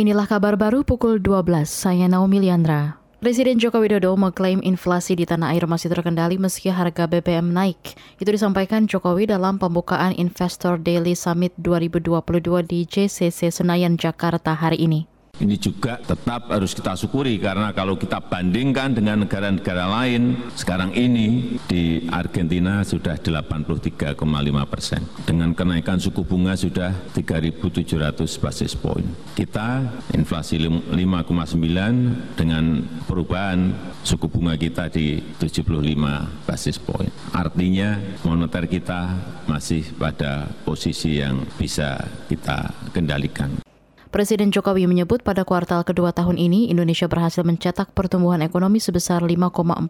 Inilah kabar baru pukul 12, saya Naomi Liandra. Presiden Joko Widodo mengklaim inflasi di tanah air masih terkendali meski harga BBM naik. Itu disampaikan Jokowi dalam pembukaan Investor Daily Summit 2022 di JCC Senayan, Jakarta hari ini. Ini juga tetap harus kita syukuri karena kalau kita bandingkan dengan negara-negara lain, sekarang ini di Argentina sudah 83,5 persen. Dengan kenaikan suku bunga sudah 3.700 basis point. Kita inflasi 5,9 dengan perubahan suku bunga kita di 75 basis point. Artinya moneter kita masih pada posisi yang bisa kita kendalikan. Presiden Jokowi menyebut pada kuartal kedua tahun ini Indonesia berhasil mencetak pertumbuhan ekonomi sebesar 5,44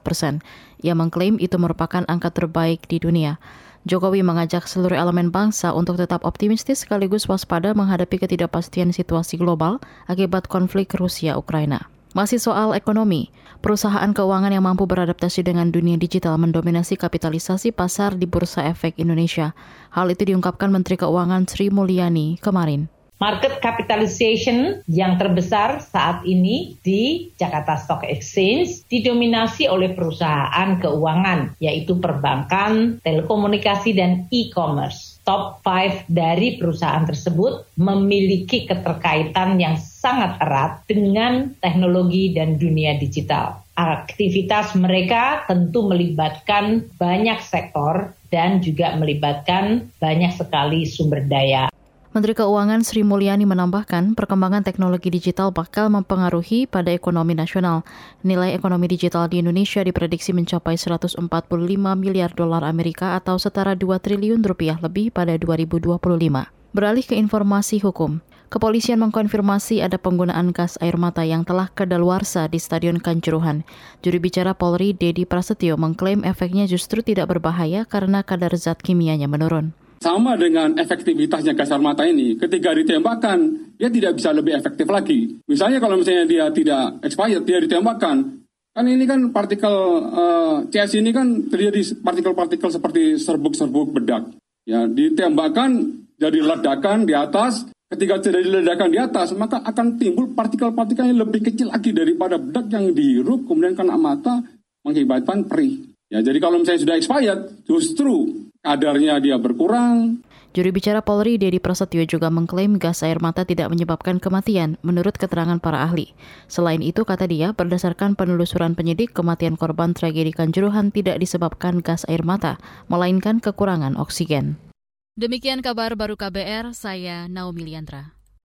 persen. Ia mengklaim itu merupakan angka terbaik di dunia. Jokowi mengajak seluruh elemen bangsa untuk tetap optimistis sekaligus waspada menghadapi ketidakpastian situasi global akibat konflik Rusia-Ukraina. Masih soal ekonomi, perusahaan keuangan yang mampu beradaptasi dengan dunia digital mendominasi kapitalisasi pasar di Bursa Efek Indonesia. Hal itu diungkapkan Menteri Keuangan Sri Mulyani kemarin. Market capitalization yang terbesar saat ini di Jakarta Stock Exchange didominasi oleh perusahaan keuangan, yaitu perbankan, telekomunikasi, dan e-commerce. Top 5 dari perusahaan tersebut memiliki keterkaitan yang sangat erat dengan teknologi dan dunia digital. Aktivitas mereka tentu melibatkan banyak sektor dan juga melibatkan banyak sekali sumber daya. Menteri Keuangan Sri Mulyani menambahkan perkembangan teknologi digital bakal mempengaruhi pada ekonomi nasional. Nilai ekonomi digital di Indonesia diprediksi mencapai 145 miliar dolar Amerika atau setara 2 triliun rupiah lebih pada 2025. Beralih ke informasi hukum. Kepolisian mengkonfirmasi ada penggunaan gas air mata yang telah kedaluarsa di Stadion Kanjuruhan. Juru bicara Polri, Dedi Prasetyo, mengklaim efeknya justru tidak berbahaya karena kadar zat kimianya menurun. Sama dengan efektivitasnya gas air mata ini, ketika ditembakkan, dia tidak bisa lebih efektif lagi. Misalnya kalau misalnya dia tidak expired, dia ditembakkan, kan ini kan partikel uh, eh, CS ini kan terjadi partikel-partikel seperti serbuk-serbuk bedak. Ya, ditembakkan jadi ledakan di atas, ketika terjadi ledakan di atas, maka akan timbul partikel-partikel yang lebih kecil lagi daripada bedak yang dihirup, kemudian kena mata, mengakibatkan perih. Ya, jadi kalau misalnya sudah expired, justru kadarnya dia berkurang. Juri bicara Polri Dedi Prasetyo juga mengklaim gas air mata tidak menyebabkan kematian menurut keterangan para ahli. Selain itu, kata dia, berdasarkan penelusuran penyidik, kematian korban tragedi Kanjuruhan tidak disebabkan gas air mata, melainkan kekurangan oksigen. Demikian kabar baru KBR, saya Naomi Liandra.